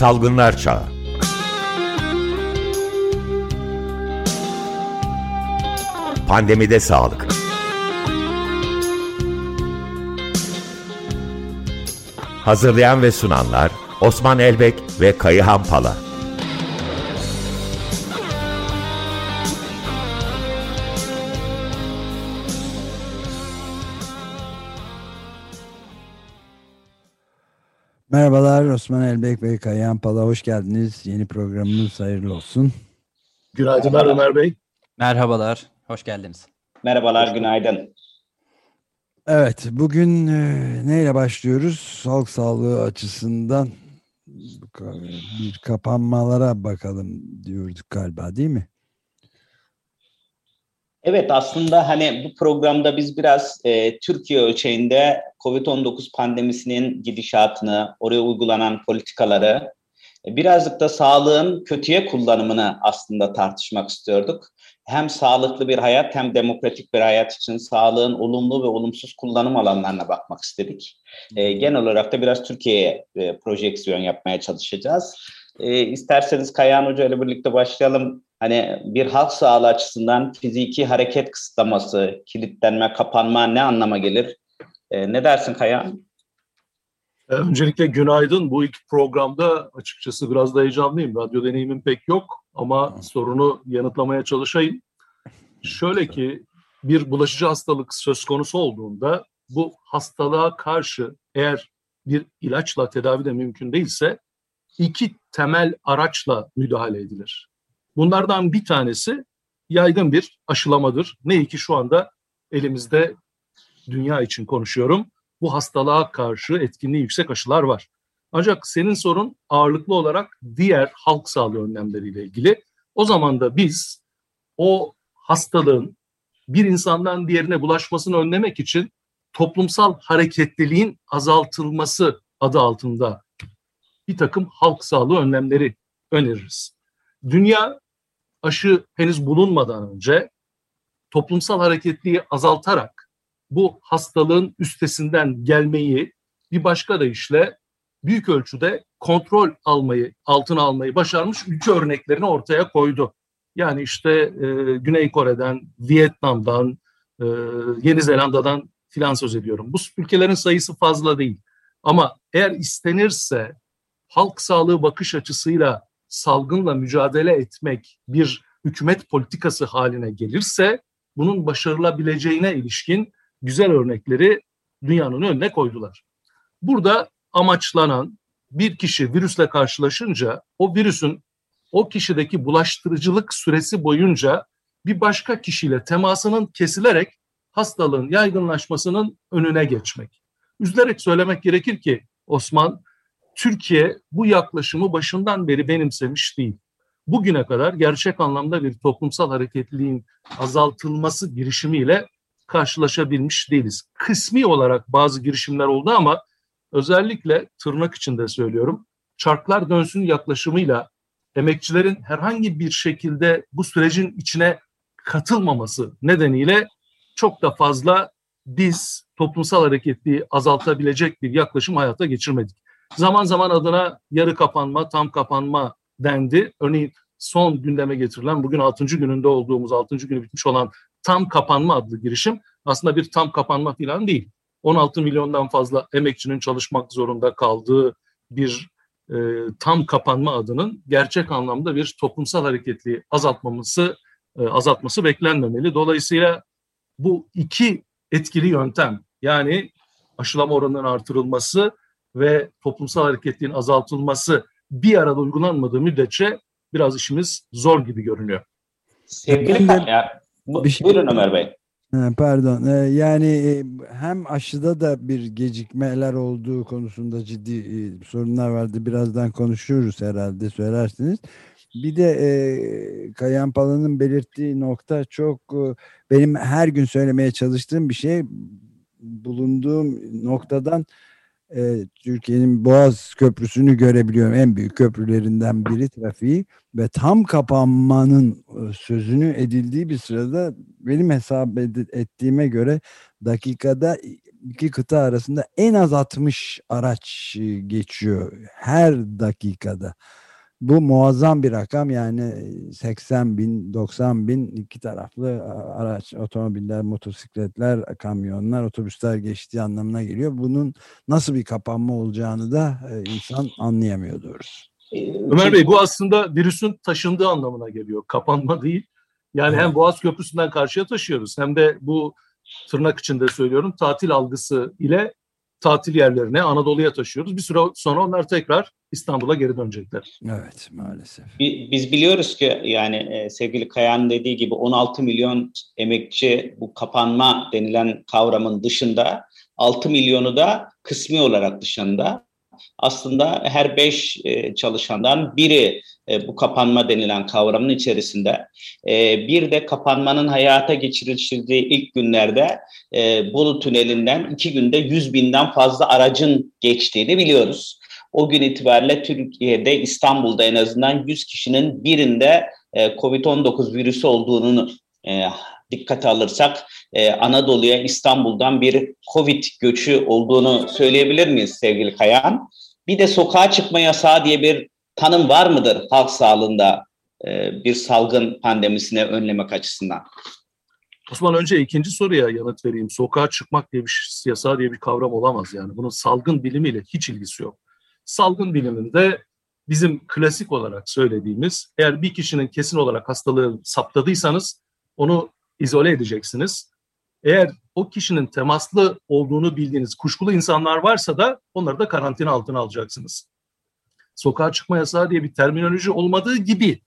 Salgınlar Çağı. Pandemide Sağlık. Hazırlayan ve sunanlar Osman Elbek ve Kayıhan Pala Osman Elbek ve Kayan Pala hoş geldiniz. Yeni programımız hayırlı olsun. Günaydınlar Ömer Bey. Merhabalar, hoş geldiniz. Merhabalar, günaydın. Evet, bugün e, neyle başlıyoruz? Halk sağlığı açısından bir kapanmalara bakalım diyorduk galiba değil mi? Evet aslında hani bu programda biz biraz e, Türkiye ölçeğinde COVID-19 pandemisinin gidişatını, oraya uygulanan politikaları, e, birazcık da sağlığın kötüye kullanımını aslında tartışmak istiyorduk. Hem sağlıklı bir hayat hem demokratik bir hayat için sağlığın olumlu ve olumsuz kullanım alanlarına bakmak istedik. E, genel olarak da biraz Türkiye'ye e, projeksiyon yapmaya çalışacağız. E, isterseniz Kayahan Hoca ile birlikte başlayalım. Hani bir halk sağlığı açısından fiziki hareket kısıtlaması, kilitlenme, kapanma ne anlama gelir? E, ne dersin Kayahan? E, öncelikle günaydın. Bu ilk programda açıkçası biraz da heyecanlıyım. Radyo deneyimim pek yok ama sorunu yanıtlamaya çalışayım. Şöyle ki bir bulaşıcı hastalık söz konusu olduğunda bu hastalığa karşı eğer bir ilaçla tedavi de mümkün değilse iki temel araçla müdahale edilir. Bunlardan bir tanesi yaygın bir aşılamadır. Ne ki şu anda elimizde dünya için konuşuyorum. Bu hastalığa karşı etkinliği yüksek aşılar var. Ancak senin sorun ağırlıklı olarak diğer halk sağlığı önlemleriyle ilgili. O zaman da biz o hastalığın bir insandan diğerine bulaşmasını önlemek için toplumsal hareketliliğin azaltılması adı altında bir takım halk sağlığı önlemleri öneririz. Dünya aşı henüz bulunmadan önce toplumsal hareketliği azaltarak bu hastalığın üstesinden gelmeyi bir başka deyişle büyük ölçüde kontrol almayı, altına almayı başarmış ülke örneklerini ortaya koydu. Yani işte e, Güney Kore'den, Vietnam'dan, e, Yeni Zelanda'dan filan söz ediyorum. Bu ülkelerin sayısı fazla değil. Ama eğer istenirse halk sağlığı bakış açısıyla salgınla mücadele etmek bir hükümet politikası haline gelirse bunun başarılabileceğine ilişkin güzel örnekleri dünyanın önüne koydular. Burada amaçlanan bir kişi virüsle karşılaşınca o virüsün o kişideki bulaştırıcılık süresi boyunca bir başka kişiyle temasının kesilerek hastalığın yaygınlaşmasının önüne geçmek. Üzülerek söylemek gerekir ki Osman Türkiye bu yaklaşımı başından beri benimsemiş değil. Bugüne kadar gerçek anlamda bir toplumsal hareketliliğin azaltılması girişimiyle karşılaşabilmiş değiliz. Kısmi olarak bazı girişimler oldu ama özellikle tırnak içinde söylüyorum. Çarklar dönsün yaklaşımıyla emekçilerin herhangi bir şekilde bu sürecin içine katılmaması nedeniyle çok da fazla biz toplumsal hareketliği azaltabilecek bir yaklaşım hayata geçirmedik. Zaman zaman adına yarı kapanma, tam kapanma dendi. Örneğin son gündeme getirilen bugün 6. gününde olduğumuz 6. günü bitmiş olan tam kapanma adlı girişim aslında bir tam kapanma falan değil. 16 milyondan fazla emekçinin çalışmak zorunda kaldığı bir e, tam kapanma adının gerçek anlamda bir toplumsal hareketliği azaltmaması e, azaltması beklenmemeli. Dolayısıyla bu iki etkili yöntem yani aşılama oranının artırılması ve toplumsal hareketliğin azaltılması bir arada uygulanmadığı müddetçe biraz işimiz zor gibi görünüyor. Sevgili ya, bu, bir şey, buyurun Ömer Bey. Pardon. Ee, yani e, hem aşıda da bir gecikmeler olduğu konusunda ciddi e, sorunlar vardı. Birazdan konuşuyoruz herhalde söylersiniz. Bir de e, Kayan Pala'nın belirttiği nokta çok e, benim her gün söylemeye çalıştığım bir şey. Bulunduğum noktadan e, Türkiye'nin Boğaz Köprüsü'nü görebiliyorum. En büyük köprülerinden biri trafiği ve tam kapanmanın e, sözünü edildiği bir sırada benim hesap ettiğime göre dakikada iki kıta arasında en az 60 araç e, geçiyor her dakikada. Bu muazzam bir rakam yani 80 bin, 90 bin iki taraflı araç, otomobiller, motosikletler, kamyonlar, otobüsler geçtiği anlamına geliyor. Bunun nasıl bir kapanma olacağını da e, insan anlayamıyor doğrusu. Ömer Bey bu aslında virüsün taşındığı anlamına geliyor. Kapanma değil. Yani hem Boğaz Köprüsü'nden karşıya taşıyoruz hem de bu tırnak içinde söylüyorum tatil algısı ile tatil yerlerine Anadolu'ya taşıyoruz. Bir süre sonra onlar tekrar İstanbul'a geri dönecekler. Evet maalesef. Biz biliyoruz ki yani e, sevgili Kayan dediği gibi 16 milyon emekçi bu kapanma denilen kavramın dışında 6 milyonu da kısmi olarak dışında aslında her beş e, çalışandan biri e, bu kapanma denilen kavramın içerisinde. E, bir de kapanmanın hayata geçirildiği ilk günlerde e, Bolu Tüneli'nden iki günde 100 binden fazla aracın geçtiğini biliyoruz. O gün itibariyle Türkiye'de İstanbul'da en azından 100 kişinin birinde e, COVID-19 virüsü olduğunu e, dikkate alırsak e, Anadolu'ya İstanbul'dan bir Covid göçü olduğunu söyleyebilir miyiz sevgili Kayan? Bir de sokağa çıkma yasağı diye bir tanım var mıdır halk sağlığında e, bir salgın pandemisine önlemek açısından? Osman önce ikinci soruya yanıt vereyim. Sokağa çıkmak diye bir yasağı diye bir kavram olamaz yani. Bunun salgın bilimiyle hiç ilgisi yok. Salgın biliminde bizim klasik olarak söylediğimiz eğer bir kişinin kesin olarak hastalığı saptadıysanız onu izole edeceksiniz. Eğer o kişinin temaslı olduğunu bildiğiniz kuşkulu insanlar varsa da onları da karantina altına alacaksınız. Sokağa çıkma yasağı diye bir terminoloji olmadığı gibi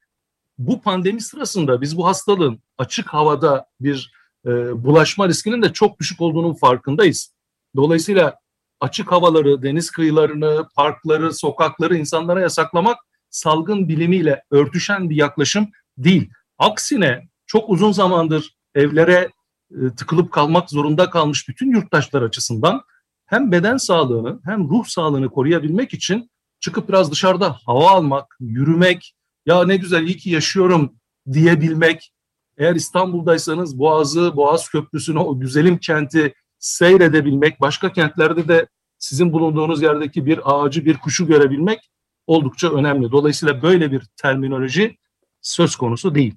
bu pandemi sırasında biz bu hastalığın açık havada bir e, bulaşma riskinin de çok düşük olduğunun farkındayız. Dolayısıyla açık havaları, deniz kıyılarını, parkları, sokakları insanlara yasaklamak salgın bilimiyle örtüşen bir yaklaşım değil. Aksine çok uzun zamandır evlere e, tıkılıp kalmak zorunda kalmış bütün yurttaşlar açısından hem beden sağlığını hem ruh sağlığını koruyabilmek için çıkıp biraz dışarıda hava almak, yürümek, ya ne güzel iyi ki yaşıyorum diyebilmek. Eğer İstanbul'daysanız Boğaz'ı, Boğaz Köprüsü'nü, o güzelim kenti seyredebilmek, başka kentlerde de sizin bulunduğunuz yerdeki bir ağacı, bir kuşu görebilmek oldukça önemli. Dolayısıyla böyle bir terminoloji söz konusu değil.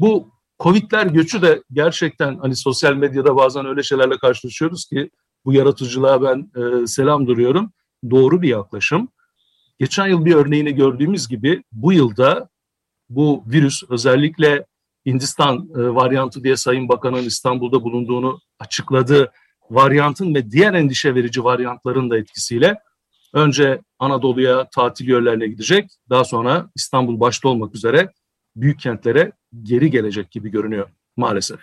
Bu Covid'ler göçü de gerçekten hani sosyal medyada bazen öyle şeylerle karşılaşıyoruz ki bu yaratıcılığa ben e, selam duruyorum. Doğru bir yaklaşım. Geçen yıl bir örneğini gördüğümüz gibi bu yılda bu virüs özellikle Hindistan e, varyantı diye Sayın Bakan'ın İstanbul'da bulunduğunu açıkladı. Varyantın ve diğer endişe verici varyantların da etkisiyle önce Anadolu'ya tatil yerlerine gidecek. Daha sonra İstanbul başta olmak üzere büyük kentlere geri gelecek gibi görünüyor maalesef.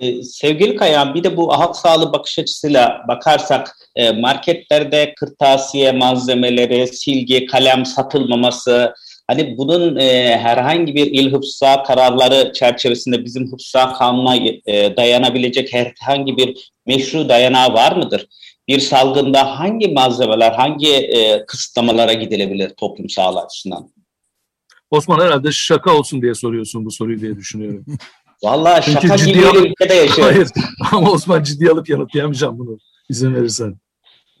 Ee, sevgili Kayan bir de bu halk sağlığı bakış açısıyla bakarsak e, marketlerde kırtasiye malzemeleri, silgi, kalem satılmaması, hani bunun e, herhangi bir il hıfza kararları çerçevesinde bizim hıfza kanuna e, dayanabilecek herhangi bir meşru dayanağı var mıdır? Bir salgında hangi malzemeler, hangi kısıtlamalara gidilebilir toplum sağlığı açısından? Osman herhalde şaka olsun diye soruyorsun bu soruyu diye düşünüyorum. Vallahi şaka gibi bir ülkede yaşıyoruz. Hayır ama Osman ciddi alıp yanıtlayamayacağım bunu izin verirsen.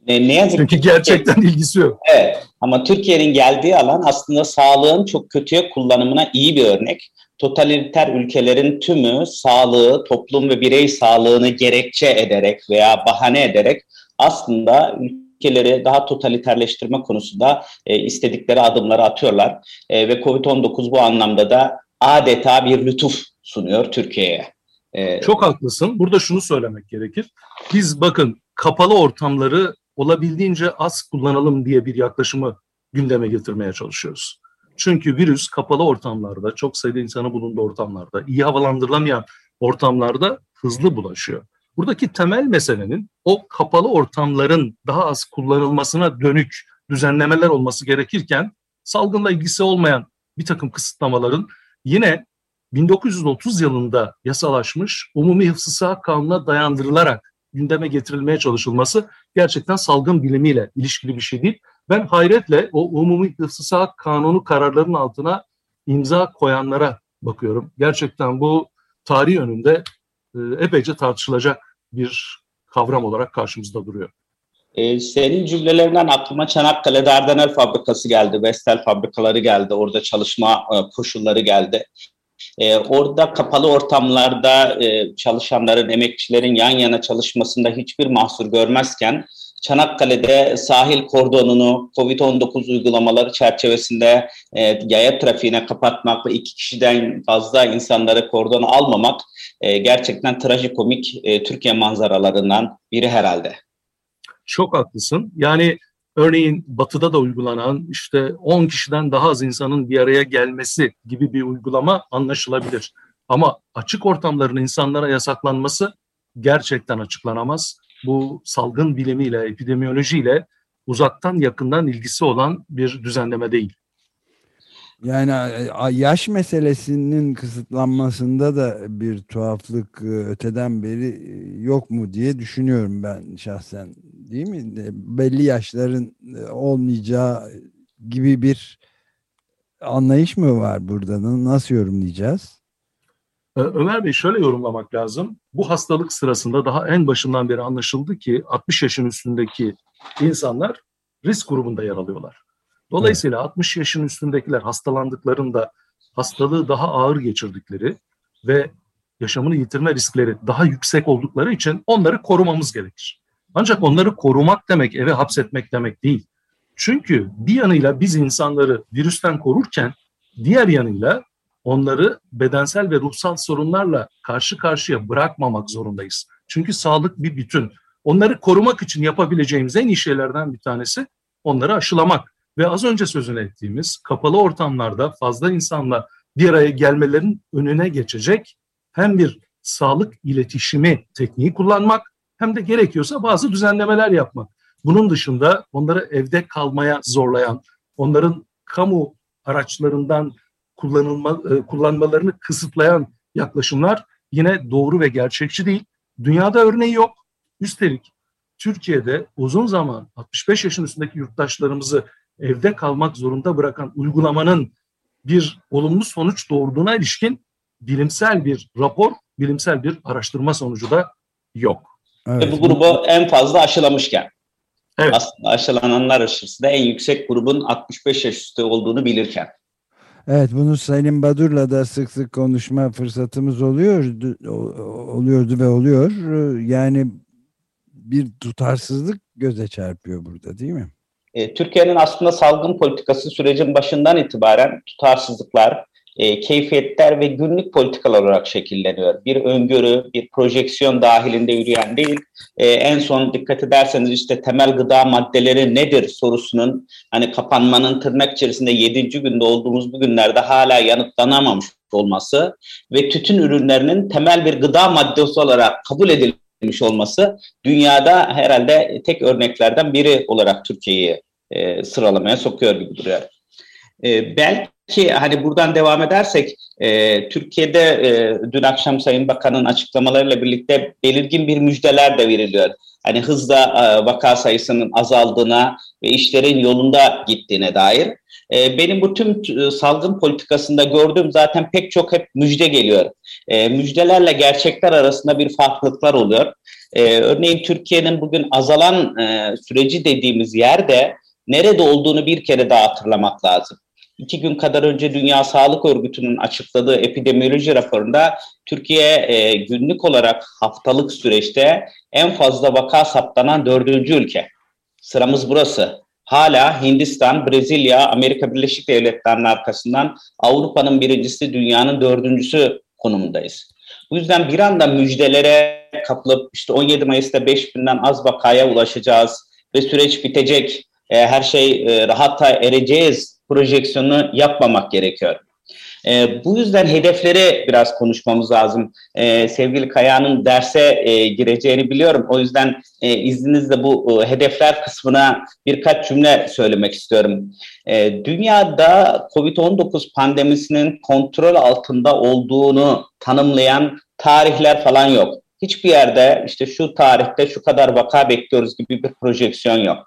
Ne, ne yazık Çünkü gerçekten ilgisi yok. Evet ama Türkiye'nin geldiği alan aslında sağlığın çok kötüye kullanımına iyi bir örnek. Totaliter ülkelerin tümü sağlığı, toplum ve birey sağlığını gerekçe ederek veya bahane ederek aslında ülkeleri daha totaliterleştirme konusunda e, istedikleri adımları atıyorlar. E, ve Covid-19 bu anlamda da adeta bir lütuf sunuyor Türkiye'ye. E, Çok haklısın. Burada şunu söylemek gerekir. Biz bakın kapalı ortamları olabildiğince az kullanalım diye bir yaklaşımı gündeme getirmeye çalışıyoruz. Çünkü virüs kapalı ortamlarda, çok sayıda insanı bulunduğu ortamlarda, iyi havalandırılamayan ortamlarda hızlı bulaşıyor. Buradaki temel meselenin o kapalı ortamların daha az kullanılmasına dönük düzenlemeler olması gerekirken salgınla ilgisi olmayan bir takım kısıtlamaların yine 1930 yılında yasalaşmış Umumi Hıfzı Sağ Kanunu'na dayandırılarak gündeme getirilmeye çalışılması gerçekten salgın bilimiyle ilişkili bir şey değil. Ben hayretle o Umumi Hıfzı Sağ Kanunu kararlarının altına imza koyanlara bakıyorum. Gerçekten bu tarih önünde e, epeyce tartışılacak bir kavram olarak karşımızda duruyor. Ee, senin cümlelerinden aklıma Çanakkale Dardanel fabrikası geldi, Vestel fabrikaları geldi, orada çalışma e, koşulları geldi. E, orada kapalı ortamlarda e, çalışanların, emekçilerin yan yana çalışmasında hiçbir mahsur görmezken Çanakkale'de sahil kordonunu COVID-19 uygulamaları çerçevesinde e, yaya trafiğine kapatmak ve iki kişiden fazla insanları kordona almamak e, gerçekten trajikomik e, Türkiye manzaralarından biri herhalde. Çok haklısın. Yani örneğin batıda da uygulanan işte 10 kişiden daha az insanın bir araya gelmesi gibi bir uygulama anlaşılabilir. Ama açık ortamların insanlara yasaklanması gerçekten açıklanamaz. Bu salgın bilimiyle, epidemiyolojiyle uzaktan yakından ilgisi olan bir düzenleme değil. Yani yaş meselesinin kısıtlanmasında da bir tuhaflık e, öteden beri e, yok mu diye düşünüyorum ben şahsen. Değil mi? Belli yaşların e, olmayacağı gibi bir anlayış mı var burada? Nasıl yorumlayacağız? Ömer Bey şöyle yorumlamak lazım. Bu hastalık sırasında daha en başından beri anlaşıldı ki 60 yaşın üstündeki insanlar risk grubunda yer alıyorlar. Dolayısıyla evet. 60 yaşın üstündekiler hastalandıklarında hastalığı daha ağır geçirdikleri ve yaşamını yitirme riskleri daha yüksek oldukları için onları korumamız gerekir. Ancak onları korumak demek eve hapsetmek demek değil. Çünkü bir yanıyla biz insanları virüsten korurken diğer yanıyla onları bedensel ve ruhsal sorunlarla karşı karşıya bırakmamak zorundayız. Çünkü sağlık bir bütün. Onları korumak için yapabileceğimiz en iyi şeylerden bir tanesi onları aşılamak. Ve az önce sözünü ettiğimiz kapalı ortamlarda fazla insanla bir araya gelmelerin önüne geçecek hem bir sağlık iletişimi tekniği kullanmak hem de gerekiyorsa bazı düzenlemeler yapmak. Bunun dışında onları evde kalmaya zorlayan, onların kamu araçlarından kullanılma, e, kullanmalarını kısıtlayan yaklaşımlar yine doğru ve gerçekçi değil. Dünyada örneği yok. Üstelik Türkiye'de uzun zaman 65 yaşın üstündeki yurttaşlarımızı evde kalmak zorunda bırakan uygulamanın bir olumlu sonuç doğurduğuna ilişkin bilimsel bir rapor, bilimsel bir araştırma sonucu da yok. Evet. Ve bu grubu en fazla aşılamışken. Evet. Aslında aşılananlar aşısında en yüksek grubun 65 yaş üstü olduğunu bilirken. Evet bunu Sayın Badur'la da sık sık konuşma fırsatımız oluyordu, oluyordu ve oluyor. Yani bir tutarsızlık göze çarpıyor burada değil mi? E, Türkiye'nin aslında salgın politikası sürecin başından itibaren tutarsızlıklar, e, keyfiyetler ve günlük politikalar olarak şekilleniyor. Bir öngörü, bir projeksiyon dahilinde yürüyen değil. E, en son dikkat ederseniz işte temel gıda maddeleri nedir sorusunun hani kapanmanın tırnak içerisinde 7. günde olduğumuz bu günlerde hala yanıtlanamamış olması ve tütün ürünlerinin temel bir gıda maddesi olarak kabul edilmiş olması dünyada herhalde tek örneklerden biri olarak Türkiye'yi e, sıralamaya sokuyor gibi duruyor. E, belki hani buradan devam edersek e, Türkiye'de e, dün akşam Sayın Bakan'ın açıklamalarıyla birlikte belirgin bir müjdeler de veriliyor. Hani hızla e, vaka sayısının azaldığına ve işlerin yolunda gittiğine dair. E, benim bu tüm e, salgın politikasında gördüğüm zaten pek çok hep müjde geliyor. E, müjdelerle gerçekler arasında bir farklılıklar oluyor. E, örneğin Türkiye'nin bugün azalan e, süreci dediğimiz yerde nerede olduğunu bir kere daha hatırlamak lazım. İki gün kadar önce Dünya Sağlık Örgütü'nün açıkladığı epidemioloji raporunda Türkiye e, günlük olarak haftalık süreçte en fazla vaka saptanan dördüncü ülke. Sıramız burası. Hala Hindistan, Brezilya, Amerika Birleşik Devletleri'nin arkasından Avrupa'nın birincisi, dünyanın dördüncüsü konumundayız. Bu yüzden bir anda müjdelere kapılıp işte 17 Mayıs'ta 5 binden az vakaya ulaşacağız ve süreç bitecek e, her şey e, rahata ereceğiz projeksiyonu yapmamak gerekiyor. E, bu yüzden hedefleri biraz konuşmamız lazım. E, sevgili Kaya'nın derse e, gireceğini biliyorum. O yüzden e, izninizle bu e, hedefler kısmına birkaç cümle söylemek istiyorum. E, dünyada COVID-19 pandemisinin kontrol altında olduğunu tanımlayan tarihler falan yok. Hiçbir yerde işte şu tarihte şu kadar vaka bekliyoruz gibi bir projeksiyon yok.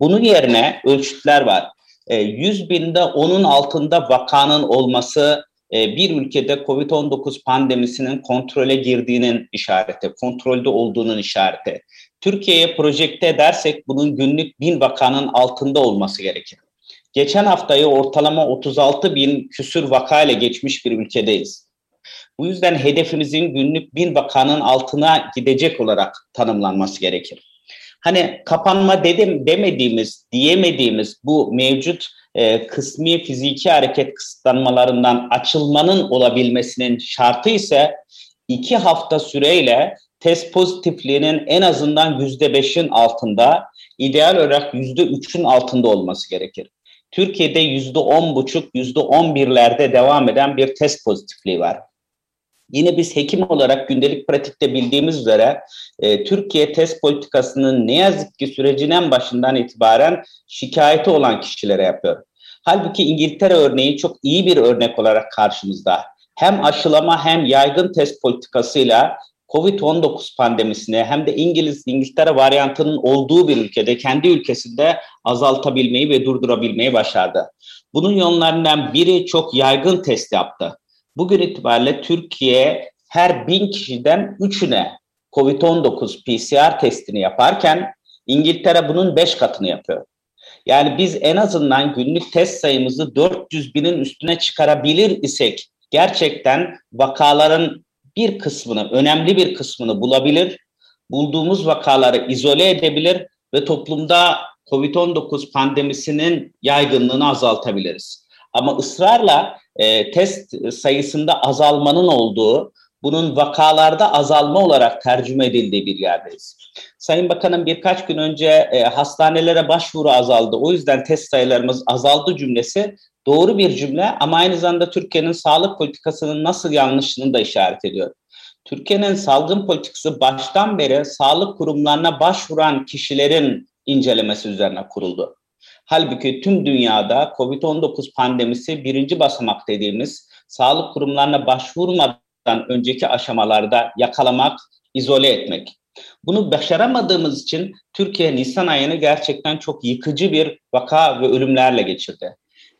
Bunun yerine ölçütler var. 100 e, binde onun altında vakanın olması e, bir ülkede COVID-19 pandemisinin kontrole girdiğinin işareti, kontrolde olduğunun işareti. Türkiye'ye projekte edersek bunun günlük bin vakanın altında olması gerekir. Geçen haftayı ortalama 36 bin küsür vakayla geçmiş bir ülkedeyiz. Bu yüzden hedefimizin günlük bin vakanın altına gidecek olarak tanımlanması gerekir. Hani kapanma dedim demediğimiz, diyemediğimiz bu mevcut e, kısmi fiziki hareket kısıtlanmalarından açılmanın olabilmesinin şartı ise iki hafta süreyle test pozitifliğinin en azından yüzde beşin altında, ideal olarak yüzde üçün altında olması gerekir. Türkiye'de yüzde on buçuk, yüzde on birlerde devam eden bir test pozitifliği var. Yine biz hekim olarak gündelik pratikte bildiğimiz üzere e, Türkiye test politikasının ne yazık ki sürecin en başından itibaren şikayeti olan kişilere yapıyor. Halbuki İngiltere örneği çok iyi bir örnek olarak karşımızda. Hem aşılama hem yaygın test politikasıyla Covid-19 pandemisini hem de İngiliz İngiltere varyantının olduğu bir ülkede kendi ülkesinde azaltabilmeyi ve durdurabilmeyi başardı. Bunun yollarından biri çok yaygın test yaptı. Bugün itibariyle Türkiye her bin kişiden üçüne COVID-19 PCR testini yaparken İngiltere bunun beş katını yapıyor. Yani biz en azından günlük test sayımızı 400 binin üstüne çıkarabilir isek gerçekten vakaların bir kısmını, önemli bir kısmını bulabilir, bulduğumuz vakaları izole edebilir ve toplumda COVID-19 pandemisinin yaygınlığını azaltabiliriz. Ama ısrarla e, test sayısında azalmanın olduğu, bunun vakalarda azalma olarak tercüme edildiği bir yerdeyiz. Sayın Bakanım birkaç gün önce e, hastanelere başvuru azaldı. O yüzden test sayılarımız azaldı cümlesi doğru bir cümle ama aynı zamanda Türkiye'nin sağlık politikasının nasıl yanlışlığını da işaret ediyor. Türkiye'nin salgın politikası baştan beri sağlık kurumlarına başvuran kişilerin incelemesi üzerine kuruldu. Halbuki tüm dünyada COVID-19 pandemisi birinci basamak dediğimiz sağlık kurumlarına başvurmadan önceki aşamalarda yakalamak, izole etmek. Bunu başaramadığımız için Türkiye Nisan ayını gerçekten çok yıkıcı bir vaka ve ölümlerle geçirdi.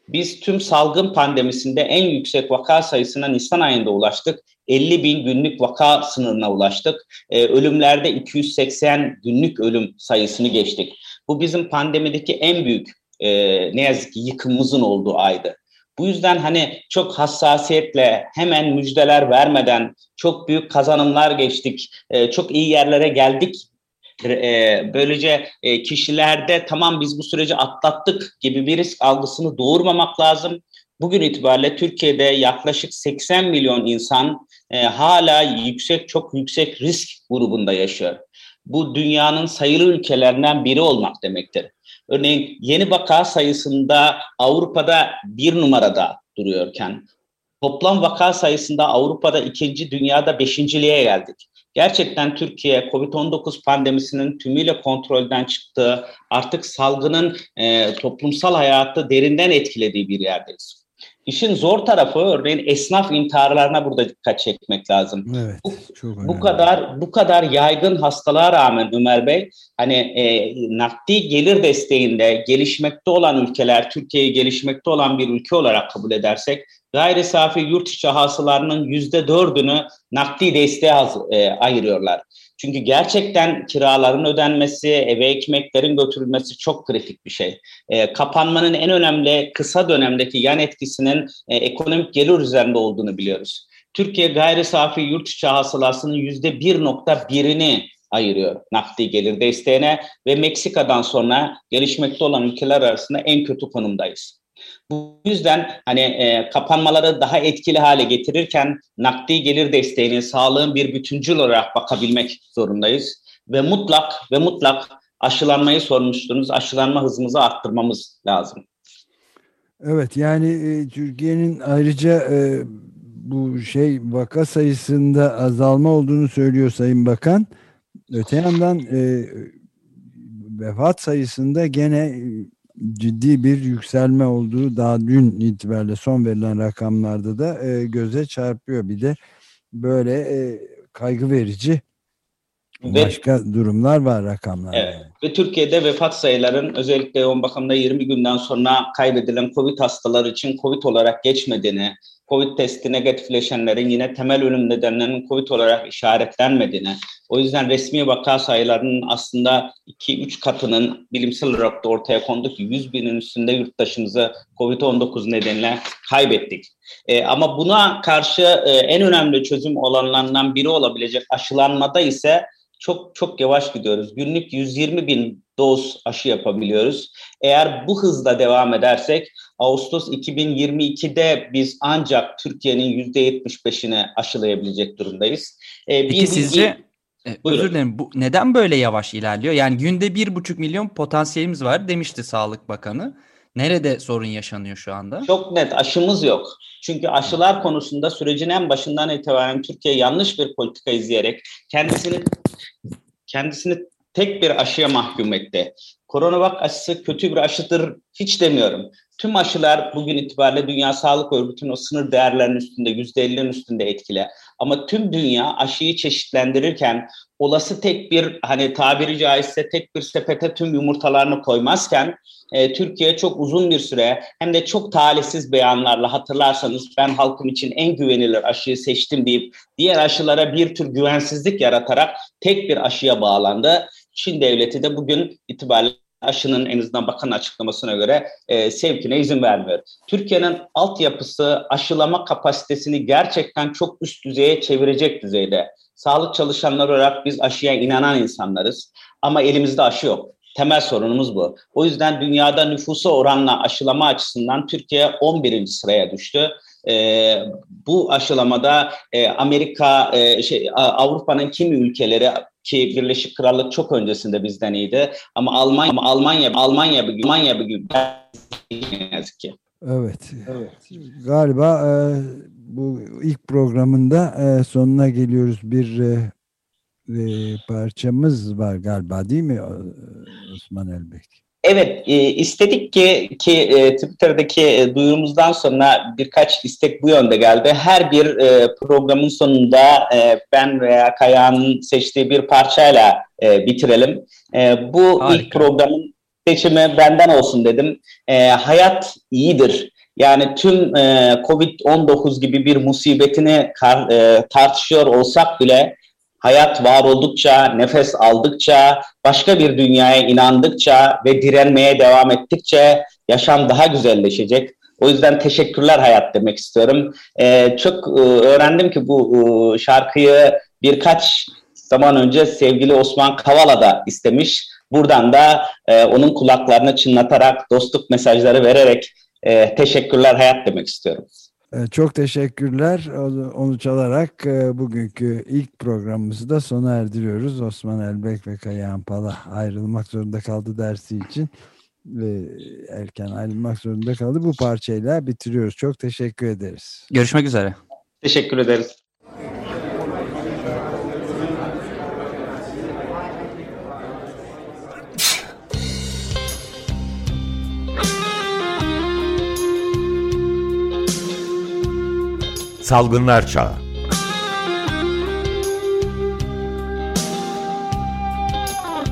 Biz tüm salgın pandemisinde en yüksek vaka sayısına Nisan ayında ulaştık. 50 bin günlük vaka sınırına ulaştık. Ee, ölümlerde 280 günlük ölüm sayısını geçtik. Bu bizim pandemideki en büyük e, ne yazık ki yıkımımızın olduğu aydı. Bu yüzden hani çok hassasiyetle hemen müjdeler vermeden çok büyük kazanımlar geçtik, e, çok iyi yerlere geldik. E, böylece e, kişilerde tamam biz bu süreci atlattık gibi bir risk algısını doğurmamak lazım. Bugün itibariyle Türkiye'de yaklaşık 80 milyon insan e, hala yüksek çok yüksek risk grubunda yaşıyor. Bu dünyanın sayılı ülkelerinden biri olmak demektir. Örneğin yeni vaka sayısında Avrupa'da bir numarada duruyorken toplam vaka sayısında Avrupa'da ikinci, dünyada beşinciliğe geldik. Gerçekten Türkiye COVID-19 pandemisinin tümüyle kontrolden çıktığı, artık salgının e, toplumsal hayatı derinden etkilediği bir yerdeyiz. İşin zor tarafı örneğin esnaf intiharlarına burada dikkat çekmek lazım. Evet, bu, çok bu kadar bu kadar yaygın hastalığa rağmen Ömer Bey hani e, nakdi gelir desteğinde gelişmekte olan ülkeler Türkiye'yi gelişmekte olan bir ülke olarak kabul edersek gayri safi yurt içi hasılarının yüzde dördünü nakdi desteğe e, ayırıyorlar. Çünkü gerçekten kiraların ödenmesi, eve ekmeklerin götürülmesi çok kritik bir şey. E, kapanmanın en önemli kısa dönemdeki yan etkisinin e, ekonomik gelir üzerinde olduğunu biliyoruz. Türkiye gayri safi yurt içi hasılasının yüzde 1.1'ini ayırıyor nakdi gelir desteğine ve Meksika'dan sonra gelişmekte olan ülkeler arasında en kötü konumdayız. Bu yüzden hani e, kapanmaları daha etkili hale getirirken nakdi gelir desteğini sağlığın bir bütüncül olarak bakabilmek zorundayız. Ve mutlak ve mutlak aşılanmayı sormuştunuz. Aşılanma hızımızı arttırmamız lazım. Evet yani e, Türkiye'nin ayrıca e, bu şey vaka sayısında azalma olduğunu söylüyor Sayın Bakan. Öte yandan e, vefat sayısında gene e, ciddi bir yükselme olduğu daha dün itibariyle son verilen rakamlarda da e, göze çarpıyor. Bir de böyle e, kaygı verici ve, başka durumlar var rakamlar. Evet. Yani. Ve Türkiye'de vefat sayıların özellikle yoğun bakımda 20 günden sonra kaybedilen COVID hastaları için COVID olarak geçmediğini, COVID testi negatifleşenlerin yine temel ölüm nedenlerinin COVID olarak işaretlenmediğini, o yüzden resmi vaka sayılarının aslında 2-3 katının bilimsel olarak da ortaya kondu ki 100 binin üstünde yurttaşımızı COVID-19 nedeniyle kaybettik. E, ama buna karşı e, en önemli çözüm olanlarından biri olabilecek aşılanmada ise çok çok yavaş gidiyoruz. Günlük 120 bin doz aşı yapabiliyoruz. Eğer bu hızla devam edersek Ağustos 2022'de biz ancak Türkiye'nin %75'ini aşılayabilecek durumdayız. Ee, Peki bir, sizce bir, e, özür dilerim bu neden böyle yavaş ilerliyor? Yani günde bir buçuk milyon potansiyelimiz var demişti Sağlık Bakanı. Nerede sorun yaşanıyor şu anda? Çok net aşımız yok. Çünkü aşılar konusunda sürecin en başından itibaren Türkiye yanlış bir politika izleyerek kendisini kendisini tek bir aşıya mahkum etti. Koronavak aşısı kötü bir aşıdır hiç demiyorum. Tüm aşılar bugün itibariyle Dünya Sağlık Örgütü'nün o sınır değerlerinin üstünde, %50'nin üstünde etkili. Ama tüm dünya aşıyı çeşitlendirirken olası tek bir hani tabiri caizse tek bir sepete tüm yumurtalarını koymazken e, Türkiye çok uzun bir süre hem de çok talihsiz beyanlarla hatırlarsanız ben halkım için en güvenilir aşıyı seçtim deyip diğer aşılara bir tür güvensizlik yaratarak tek bir aşıya bağlandı. Çin devleti de bugün itibariyle aşının en azından bakan açıklamasına göre e, sevkine izin vermiyor. Türkiye'nin altyapısı aşılama kapasitesini gerçekten çok üst düzeye çevirecek düzeyde. Sağlık çalışanları olarak biz aşıya inanan insanlarız ama elimizde aşı yok. Temel sorunumuz bu. O yüzden dünyada nüfusa oranla aşılama açısından Türkiye 11. sıraya düştü. E, bu aşılamada e, Amerika, e, şey, Avrupa'nın kimi ülkeleri ki Birleşik Krallık çok öncesinde bizden iyiydi ama Almanya ama Almanya Almanya bir Almanya bir gün ne yazık ki. Evet. Evet. Galiba e, bu ilk programında e, sonuna geliyoruz. Bir e, e, parçamız var galiba değil mi Osman Elbek? Evet, e, istedik ki ki e, Twitter'daki e, duyurumuzdan sonra birkaç istek bu yönde geldi. Her bir e, programın sonunda e, ben veya Kaya'nın seçtiği bir parçayla e, bitirelim. E, bu Harika. ilk programın seçimi benden olsun dedim. E, hayat iyidir. Yani tüm e, Covid-19 gibi bir musibetini kar, e, tartışıyor olsak bile hayat var oldukça, nefes aldıkça, başka bir dünyaya inandıkça ve direnmeye devam ettikçe yaşam daha güzelleşecek. O yüzden teşekkürler hayat demek istiyorum. Ee, çok e, öğrendim ki bu e, şarkıyı birkaç zaman önce sevgili Osman Kavala da istemiş. Buradan da e, onun kulaklarını çınlatarak, dostluk mesajları vererek e, teşekkürler hayat demek istiyorum. Ee, çok teşekkürler. Onu çalarak e, bugünkü ilk programımızı da sona erdiriyoruz. Osman Elbek ve Kayahan Pala ayrılmak zorunda kaldı dersi için. Ve erken ayrılmak zorunda kaldı. Bu parçayla bitiriyoruz. Çok teşekkür ederiz. Görüşmek üzere. Teşekkür ederiz. Salgınlar Çağı.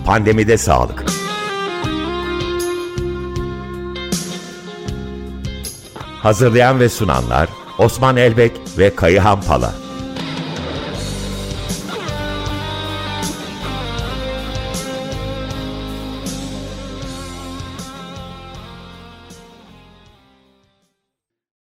Pandemide Sağlık. Hazırlayan ve sunanlar Osman Elbek ve Kayıhan Pala